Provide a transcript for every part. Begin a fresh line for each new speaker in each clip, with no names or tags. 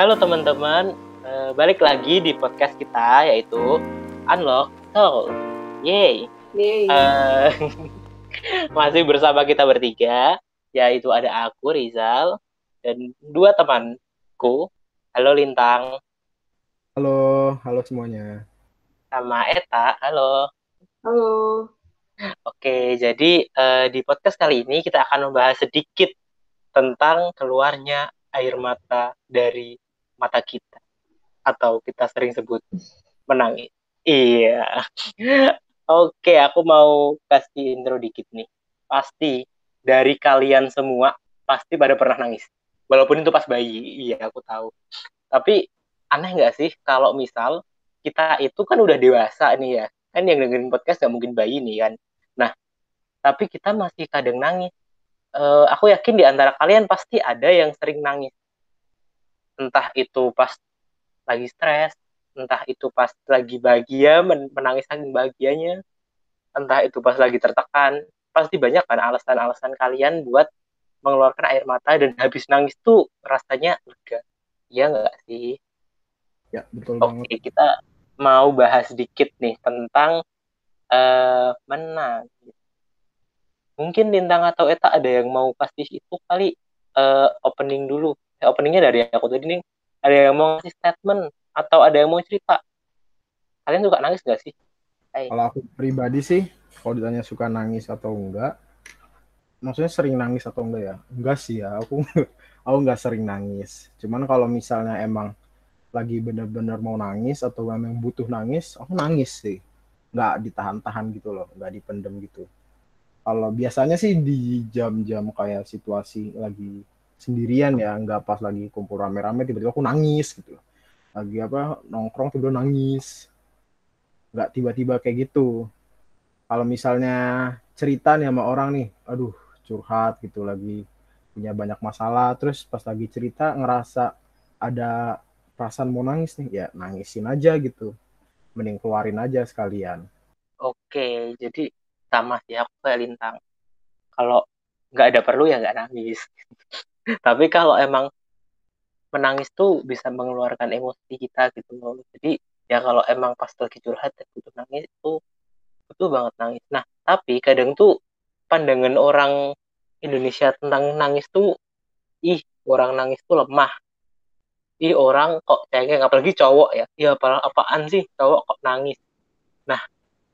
Halo teman-teman, uh, balik lagi di podcast kita yaitu Unlock Soul. Yeay.
Yeay.
Uh, masih bersama kita bertiga, yaitu ada aku Rizal dan dua temanku. Halo Lintang.
Halo, halo semuanya.
Sama Eta, halo.
Halo.
Oke, jadi uh, di podcast kali ini kita akan membahas sedikit tentang keluarnya air mata dari mata kita atau kita sering sebut menangis. Iya. Oke, aku mau kasih intro dikit nih. Pasti dari kalian semua pasti pada pernah nangis. Walaupun itu pas bayi, iya aku tahu. Tapi aneh nggak sih kalau misal kita itu kan udah dewasa nih ya. Kan yang dengerin podcast nggak mungkin bayi nih kan. Nah, tapi kita masih kadang nangis. Uh, aku yakin di antara kalian pasti ada yang sering nangis entah itu pas lagi stres, entah itu pas lagi bahagia, menangis saking bahagianya, entah itu pas lagi tertekan, pasti banyak kan alasan-alasan kalian buat mengeluarkan air mata dan habis nangis tuh rasanya lega. Iya nggak sih?
Ya, betul
Oke, banget. kita mau bahas sedikit nih tentang uh, menangis. Mungkin Lintang atau Eta ada yang mau kasih itu kali uh, opening dulu openingnya dari aku tadi nih ada yang mau ngasih statement atau ada yang mau cerita? Kalian suka nangis gak sih?
Hai. kalau aku pribadi sih kalau ditanya suka nangis atau enggak maksudnya sering nangis atau enggak ya? Enggak sih ya aku aku enggak sering nangis. Cuman kalau misalnya emang lagi bener-bener mau nangis atau memang butuh nangis aku nangis sih. Nggak ditahan-tahan gitu loh nggak dipendem gitu. Kalau biasanya sih di jam-jam kayak situasi lagi sendirian ya nggak pas lagi kumpul rame-rame tiba-tiba aku nangis gitu. Lagi apa nongkrong tiba nangis. Nggak tiba-tiba kayak gitu. Kalau misalnya cerita nih sama orang nih aduh curhat gitu lagi punya banyak masalah terus pas lagi cerita ngerasa ada perasaan mau nangis nih ya nangisin aja gitu. Mending keluarin aja sekalian.
Oke jadi sama sih aku kayak lintang. Kalau nggak ada perlu ya nggak nangis tapi kalau emang menangis tuh bisa mengeluarkan emosi kita gitu loh. Jadi ya kalau emang pas lagi curhat dan butuh nangis itu butuh banget nangis. Nah tapi kadang tuh pandangan orang Indonesia tentang nangis tuh ih orang nangis tuh lemah. Ih orang kok cengeng apalagi cowok ya. Apa apaan sih cowok kok nangis? Nah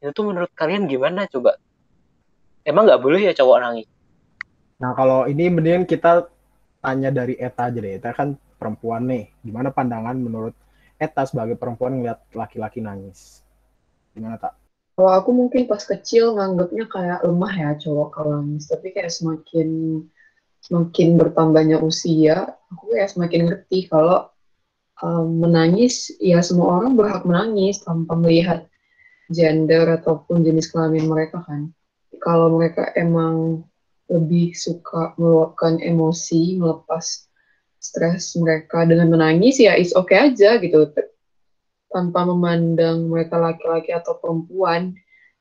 itu tuh menurut kalian gimana coba? Emang nggak boleh ya cowok nangis?
Nah kalau ini mendingan kita tanya dari Eta aja deh. Eta kan perempuan nih. Gimana pandangan menurut Eta sebagai perempuan ngeliat laki-laki nangis? Gimana tak?
Kalau aku mungkin pas kecil nganggapnya kayak lemah ya cowok kalau nangis. Tapi kayak semakin semakin bertambahnya usia, aku kayak semakin ngerti kalau um, menangis ya semua orang berhak menangis tanpa melihat gender ataupun jenis kelamin mereka kan. Kalau mereka emang lebih suka meluapkan emosi, melepas stres mereka dengan menangis ya is oke okay aja gitu tanpa memandang mereka laki-laki atau perempuan.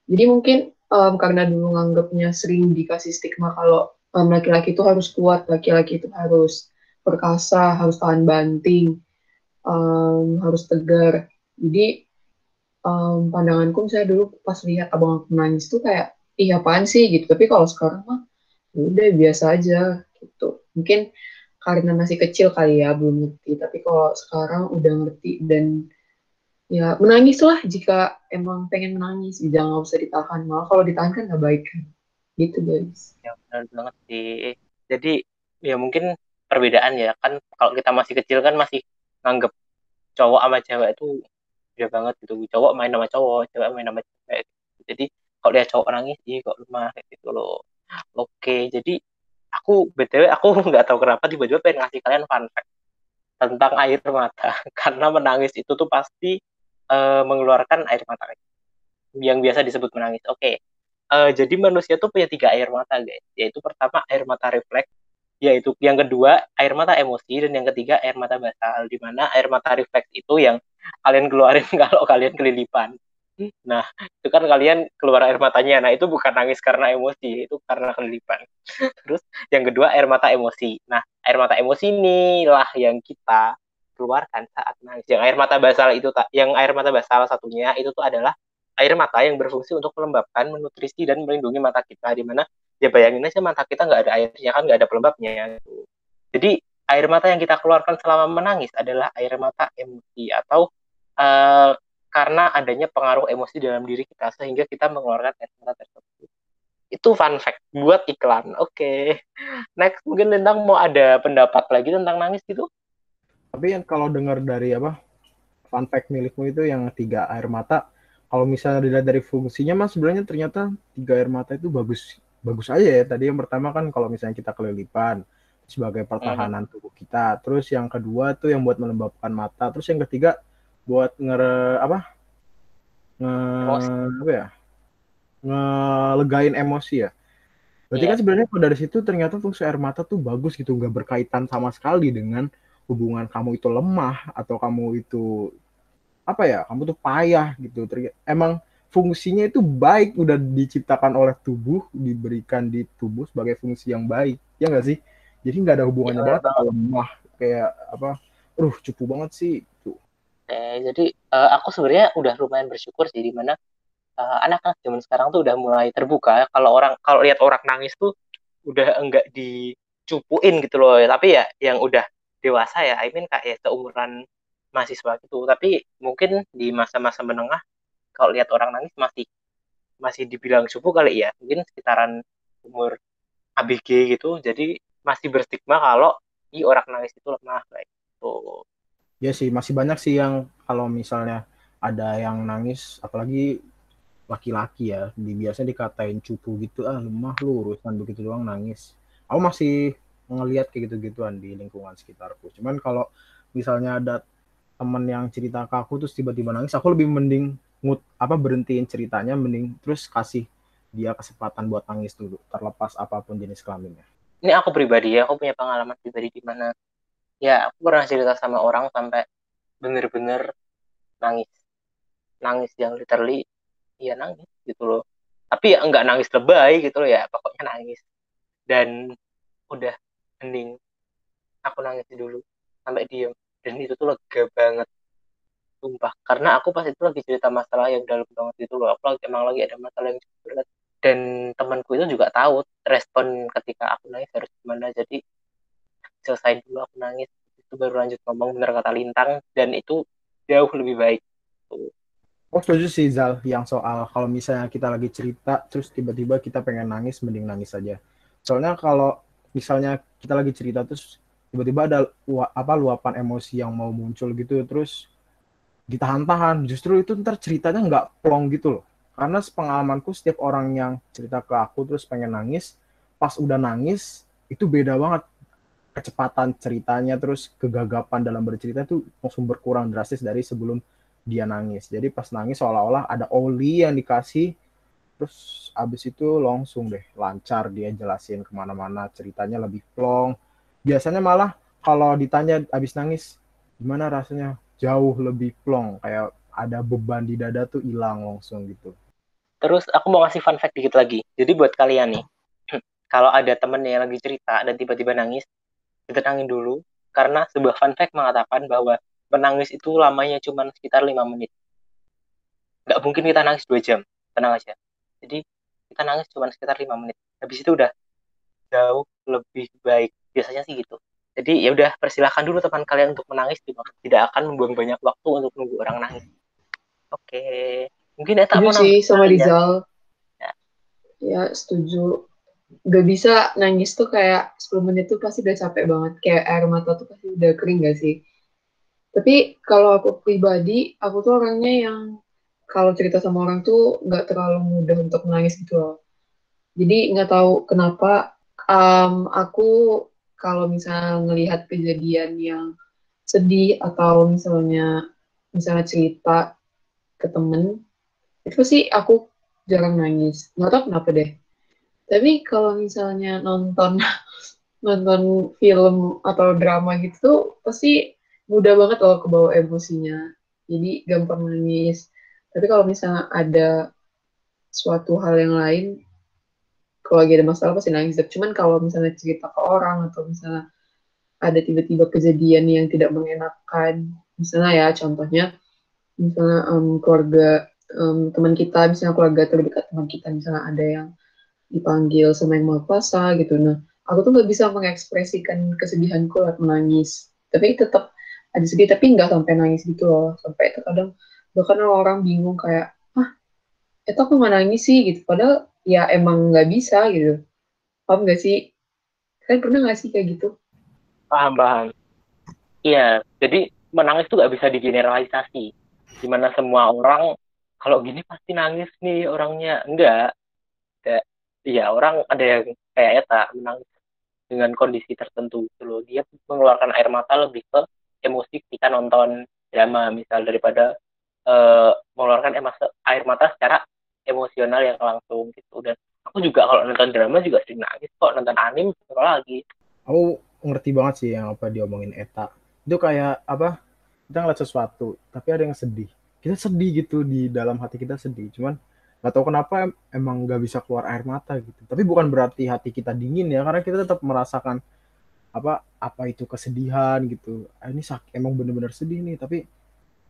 Jadi mungkin um, karena dulu nganggapnya sering dikasih stigma kalau um, laki-laki itu harus kuat, laki-laki itu harus perkasa, harus tahan banting, um, harus tegar. Jadi um, pandanganku saya dulu pas lihat abang aku nangis tuh kayak, iya apaan sih gitu. Tapi kalau sekarang mah udah biasa aja gitu. Mungkin karena masih kecil kali ya belum ngerti. Tapi kalau sekarang udah ngerti dan ya menangis lah jika emang pengen menangis. Jangan nggak usah ditahan. Malah kalau ditahan kan nggak baik kan. Gitu guys.
Ya benar banget sih. Jadi ya mungkin perbedaan ya. Kan kalau kita masih kecil kan masih nganggep cowok sama cewek itu beda banget gitu. Cowok main sama cowok cewek main sama cewek. Jadi kalau dia cowok nangis sih kok lemah kayak gitu loh Oke, jadi aku btw aku nggak tahu kenapa tiba-tiba pengen ngasih kalian fun fact tentang air mata karena menangis itu tuh pasti uh, mengeluarkan air mata yang biasa disebut menangis. Oke, uh, jadi manusia tuh punya tiga air mata guys, yaitu pertama air mata refleks, yaitu yang kedua air mata emosi dan yang ketiga air mata basal. Di mana air mata refleks itu yang kalian keluarin kalau kalian kelilipan. Nah, itu kan kalian keluar air matanya. Nah, itu bukan nangis karena emosi, itu karena kelilipan. Terus yang kedua air mata emosi. Nah, air mata emosi inilah yang kita dikeluarkan saat nangis. Yang air mata basal itu yang air mata basal satunya itu tuh adalah air mata yang berfungsi untuk melembabkan, menutrisi dan melindungi mata kita di mana ya bayangin aja mata kita nggak ada airnya kan nggak ada pelembabnya. Jadi air mata yang kita keluarkan selama menangis adalah air mata emosi atau uh, karena adanya pengaruh emosi dalam diri kita sehingga kita mengeluarkan air mata tersebut. Itu fun fact buat iklan. Oke. Okay. Next mungkin tentang mau ada pendapat lagi tentang nangis gitu?
Tapi yang kalau dengar dari apa fun fact milikmu itu yang tiga air mata, kalau misalnya dilihat dari fungsinya mas sebenarnya ternyata tiga air mata itu bagus bagus aja ya. Tadi yang pertama kan kalau misalnya kita kelilipan sebagai pertahanan tubuh kita. Terus yang kedua tuh yang buat melembabkan mata. Terus yang ketiga buat ngere apa? Nge apa ya? Ngelegain emosi ya. Berarti yeah. kan sebenarnya kalau dari situ ternyata fungsi air mata tuh bagus gitu nggak berkaitan sama sekali dengan hubungan kamu itu lemah atau kamu itu apa ya kamu tuh payah gitu. Emang fungsinya itu baik udah diciptakan oleh tubuh diberikan di tubuh sebagai fungsi yang baik. Ya nggak sih? Jadi nggak ada hubungannya ya, banget lemah kayak apa uh cupu banget sih
Eh, jadi uh, aku sebenarnya udah lumayan bersyukur sih di mana uh, anak-anak zaman sekarang tuh udah mulai terbuka. Kalau orang kalau lihat orang nangis tuh udah enggak dicupuin gitu loh. Tapi ya yang udah dewasa ya, I mean kayak seumuran mahasiswa gitu. Tapi mungkin di masa-masa menengah kalau lihat orang nangis masih masih dibilang cupu kali ya. Mungkin sekitaran umur ABG gitu. Jadi masih berstigma kalau i orang nangis itu lemah kayak gitu
ya sih masih banyak sih yang kalau misalnya ada yang nangis apalagi laki-laki ya biasanya dikatain cupu gitu ah lemah lu urusan begitu doang nangis. Aku masih ngelihat kayak gitu-gituan di lingkungan sekitarku. Cuman kalau misalnya ada temen yang cerita ke aku terus tiba-tiba nangis aku lebih mending ngut apa berhentiin ceritanya mending terus kasih dia kesempatan buat nangis dulu terlepas apa pun jenis kelaminnya.
Ini aku pribadi ya aku punya pengalaman pribadi di mana ya aku pernah cerita sama orang sampai bener-bener nangis. Nangis yang literally ya nangis gitu loh. Tapi ya enggak nangis lebay gitu loh ya pokoknya nangis. Dan udah hening aku nangis dulu sampai diem. Dan itu tuh lega banget sumpah. Karena aku pas itu lagi cerita masalah yang dalam banget gitu loh. Aku lagi emang lagi ada masalah yang cukup berat. Dan temanku itu juga tahu respon ketika aku nangis harus gimana. Jadi selesai dulu aku nangis itu baru lanjut ngomong bener kata lintang dan itu jauh lebih baik
Oh setuju sih Zal yang soal kalau misalnya kita lagi cerita terus tiba-tiba kita pengen nangis mending nangis saja. Soalnya kalau misalnya kita lagi cerita terus tiba-tiba ada apa luapan emosi yang mau muncul gitu terus ditahan-tahan justru itu ntar ceritanya nggak plong gitu loh. Karena pengalamanku setiap orang yang cerita ke aku terus pengen nangis pas udah nangis itu beda banget kecepatan ceritanya terus kegagapan dalam bercerita itu langsung berkurang drastis dari sebelum dia nangis. Jadi pas nangis seolah-olah ada oli yang dikasih terus abis itu langsung deh lancar dia jelasin ke mana-mana ceritanya lebih plong. Biasanya malah kalau ditanya abis nangis gimana rasanya jauh lebih plong kayak ada beban di dada tuh hilang langsung gitu.
Terus aku mau kasih fun fact dikit lagi. Jadi buat kalian nih, kalau ada temen yang lagi cerita dan tiba-tiba nangis, ditenangin dulu karena sebuah fun fact mengatakan bahwa menangis itu lamanya cuma sekitar lima menit. Nggak mungkin kita nangis dua jam, tenang aja. Jadi kita nangis cuma sekitar lima menit. Habis itu udah jauh lebih baik. Biasanya sih gitu. Jadi ya udah persilahkan dulu teman kalian untuk menangis tidak akan membuang banyak waktu untuk nunggu orang nangis. Oke, mungkin Eta
mau sih sama Rizal. Ya. ya setuju gak bisa nangis tuh kayak 10 menit tuh pasti udah capek banget. Kayak air mata tuh pasti udah kering gak sih? Tapi kalau aku pribadi, aku tuh orangnya yang kalau cerita sama orang tuh gak terlalu mudah untuk menangis gitu loh. Jadi nggak tahu kenapa um, aku kalau misalnya ngelihat kejadian yang sedih atau misalnya misalnya cerita ke temen itu sih aku jarang nangis nggak tahu kenapa deh tapi kalau misalnya nonton nonton film atau drama gitu pasti mudah banget loh ke bawah emosinya. Jadi gampang nangis. Tapi kalau misalnya ada suatu hal yang lain, kalau lagi ada masalah pasti nangis. Cuman kalau misalnya cerita ke orang atau misalnya ada tiba-tiba kejadian yang tidak mengenakan misalnya ya contohnya misalnya um, keluarga um, teman kita misalnya keluarga terdekat teman kita misalnya ada yang dipanggil sama yang mau kuasa gitu. Nah aku tuh nggak bisa mengekspresikan kesedihanku lewat menangis. Tapi tetap ada sedih tapi nggak sampai nangis gitu loh. Sampai terkadang bahkan orang bingung kayak ah itu aku nggak nangis sih? Gitu. Padahal ya emang nggak bisa gitu. Paham nggak sih? Kalian pernah nggak sih kayak gitu?
Paham paham. Iya jadi menangis tuh gak bisa digeneralisasi. Di mana semua orang kalau gini pasti nangis nih orangnya. Enggak iya orang ada yang kayak Eta menangis dengan kondisi tertentu gitu loh. Dia mengeluarkan air mata lebih ke emosi ketika nonton drama misal daripada uh, mengeluarkan air mata secara emosional yang langsung gitu. Dan aku juga kalau nonton drama juga sering nangis kok nonton anime lagi.
Aku ngerti banget sih yang apa diomongin Eta. Itu kayak apa kita ngeliat sesuatu tapi ada yang sedih. Kita sedih gitu di dalam hati kita sedih cuman nggak tahu kenapa emang nggak bisa keluar air mata gitu. Tapi bukan berarti hati kita dingin ya karena kita tetap merasakan apa apa itu kesedihan gitu. Ah, ini sak emang bener-bener sedih nih tapi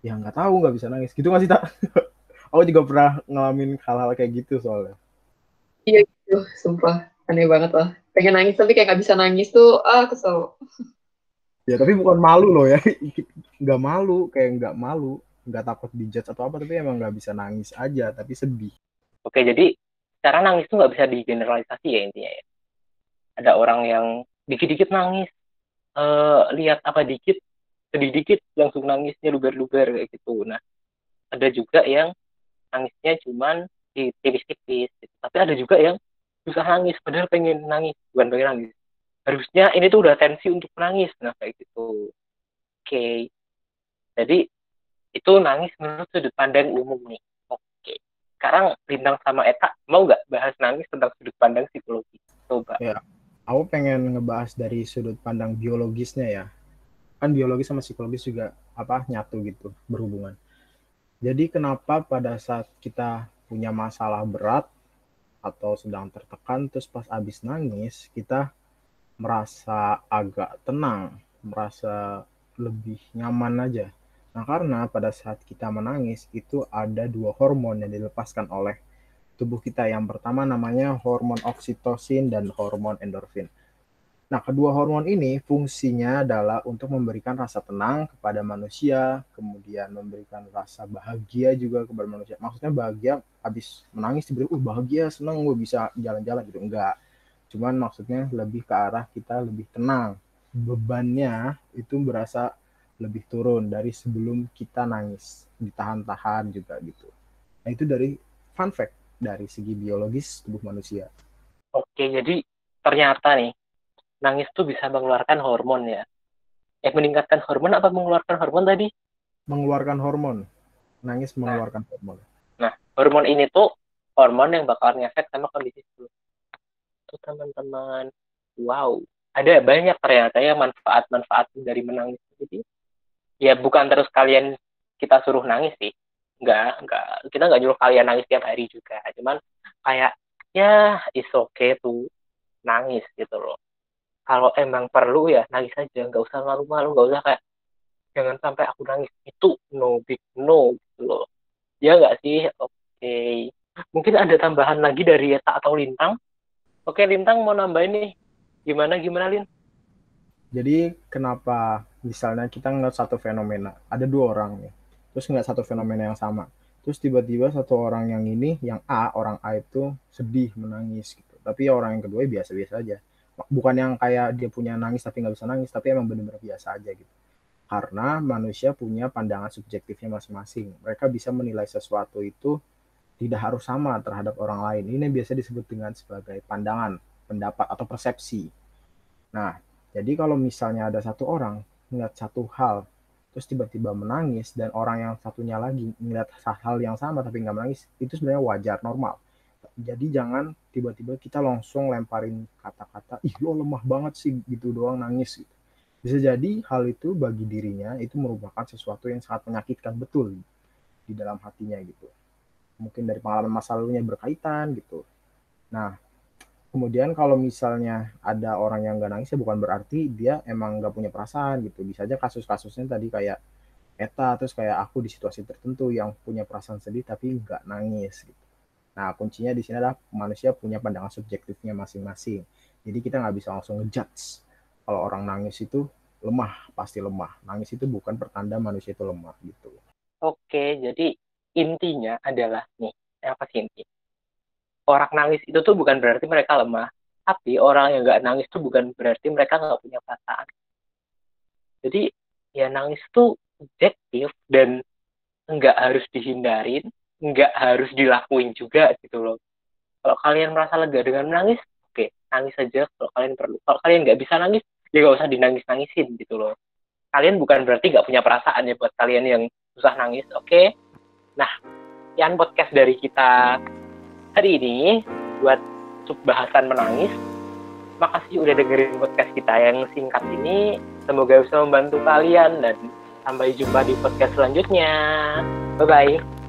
ya nggak tahu nggak bisa nangis. Gitu nggak sih tak aku juga pernah ngalamin hal-hal kayak gitu soalnya.
Iya gitu sumpah. Aneh banget lah. Pengen nangis tapi kayak nggak bisa nangis tuh ah kesel.
Ya tapi bukan malu loh ya. Nggak malu kayak nggak malu nggak takut dijudge atau apa tapi emang nggak bisa nangis aja tapi sedih.
Oke jadi cara nangis tuh nggak bisa digeneralisasi ya intinya ya. Ada orang yang dikit-dikit nangis uh, lihat apa dikit sedih dikit langsung nangisnya luber-luber kayak gitu. Nah ada juga yang nangisnya cuman tipis-tipis gitu. tapi ada juga yang susah nangis padahal pengen nangis bukan pengen nangis. Harusnya ini tuh udah tensi untuk menangis nah kayak gitu. Oke. Okay. jadi itu nangis menurut sudut pandang umum nih. Oke. Sekarang Lintang sama Eta mau nggak bahas nangis tentang sudut pandang psikologi? Coba.
Ya aku pengen ngebahas dari sudut pandang biologisnya ya. Kan biologis sama psikologis juga apa nyatu gitu berhubungan. Jadi kenapa pada saat kita punya masalah berat atau sedang tertekan terus pas abis nangis kita merasa agak tenang, merasa lebih nyaman aja. Nah, karena pada saat kita menangis itu ada dua hormon yang dilepaskan oleh tubuh kita. Yang pertama namanya hormon oksitosin dan hormon endorfin. Nah, kedua hormon ini fungsinya adalah untuk memberikan rasa tenang kepada manusia, kemudian memberikan rasa bahagia juga kepada manusia. Maksudnya bahagia habis menangis diberi, uh bahagia, senang gue bisa jalan-jalan gitu. Enggak Cuman maksudnya lebih ke arah kita lebih tenang. Bebannya itu berasa lebih turun dari sebelum kita nangis. Ditahan-tahan juga gitu. Nah itu dari fun fact dari segi biologis tubuh manusia.
Oke, jadi ternyata nih nangis tuh bisa mengeluarkan hormon ya. Eh meningkatkan hormon apa mengeluarkan hormon tadi?
Mengeluarkan hormon. Nangis mengeluarkan nah, hormon.
Nah, hormon ini tuh hormon yang bakal ngefek sama kondisi tubuh tuh teman-teman wow ada banyak ternyata ya manfaat-manfaat dari menangis jadi ya bukan terus kalian kita suruh nangis sih. Nggak nggak. Kita nggak nyuruh kalian nangis tiap hari juga. Cuman kayak ya is okay tuh nangis gitu loh. Kalau emang perlu ya nangis aja. Nggak usah malu-malu. Nggak usah kayak jangan sampai aku nangis. Itu no big no gitu loh. Ya nggak sih? Oke. Okay. mungkin ada tambahan lagi dari Eta atau Lintang? Oke, Lintang mau nambahin nih. Gimana gimana Lin?
Jadi kenapa misalnya kita ngeliat satu fenomena, ada dua orang nih, terus ngeliat satu fenomena yang sama, terus tiba-tiba satu orang yang ini, yang A, orang A itu sedih, menangis gitu, tapi orang yang kedua biasa-biasa aja. Bukan yang kayak dia punya nangis tapi nggak bisa nangis, tapi emang benar-benar biasa aja gitu. Karena manusia punya pandangan subjektifnya masing-masing. Mereka bisa menilai sesuatu itu tidak harus sama terhadap orang lain. Ini biasa disebut dengan sebagai pandangan, pendapat atau persepsi. Nah, jadi kalau misalnya ada satu orang melihat satu hal, terus tiba-tiba menangis dan orang yang satunya lagi melihat hal yang sama tapi nggak menangis, itu sebenarnya wajar, normal. Jadi jangan tiba-tiba kita langsung lemparin kata-kata, ih lo lemah banget sih gitu doang nangis. Gitu. Bisa jadi hal itu bagi dirinya itu merupakan sesuatu yang sangat menyakitkan betul di dalam hatinya gitu mungkin dari pengalaman masa lalunya berkaitan gitu. Nah, kemudian kalau misalnya ada orang yang nggak nangis ya bukan berarti dia emang nggak punya perasaan gitu. Bisa aja kasus-kasusnya tadi kayak Eta terus kayak aku di situasi tertentu yang punya perasaan sedih tapi nggak nangis gitu. Nah kuncinya di sini adalah manusia punya pandangan subjektifnya masing-masing. Jadi kita nggak bisa langsung ngejudge. Kalau orang nangis itu lemah pasti lemah. Nangis itu bukan pertanda manusia itu lemah gitu.
Oke jadi intinya adalah nih apa sih inti orang nangis itu tuh bukan berarti mereka lemah. Tapi orang yang nggak nangis tuh bukan berarti mereka nggak punya perasaan. Jadi ya nangis tuh objektif dan nggak harus dihindarin nggak harus dilakuin juga gitu loh. Kalau kalian merasa lega dengan menangis oke okay, nangis saja kalau kalian perlu kalau kalian nggak bisa nangis ya nggak usah dinangis nangisin gitu loh. Kalian bukan berarti nggak punya perasaan ya buat kalian yang susah nangis oke? Okay? nah yang podcast dari kita hari ini buat sub bahasan menangis. Makasih udah dengerin podcast kita yang singkat ini. Semoga bisa membantu kalian dan sampai jumpa di podcast selanjutnya. Bye-bye.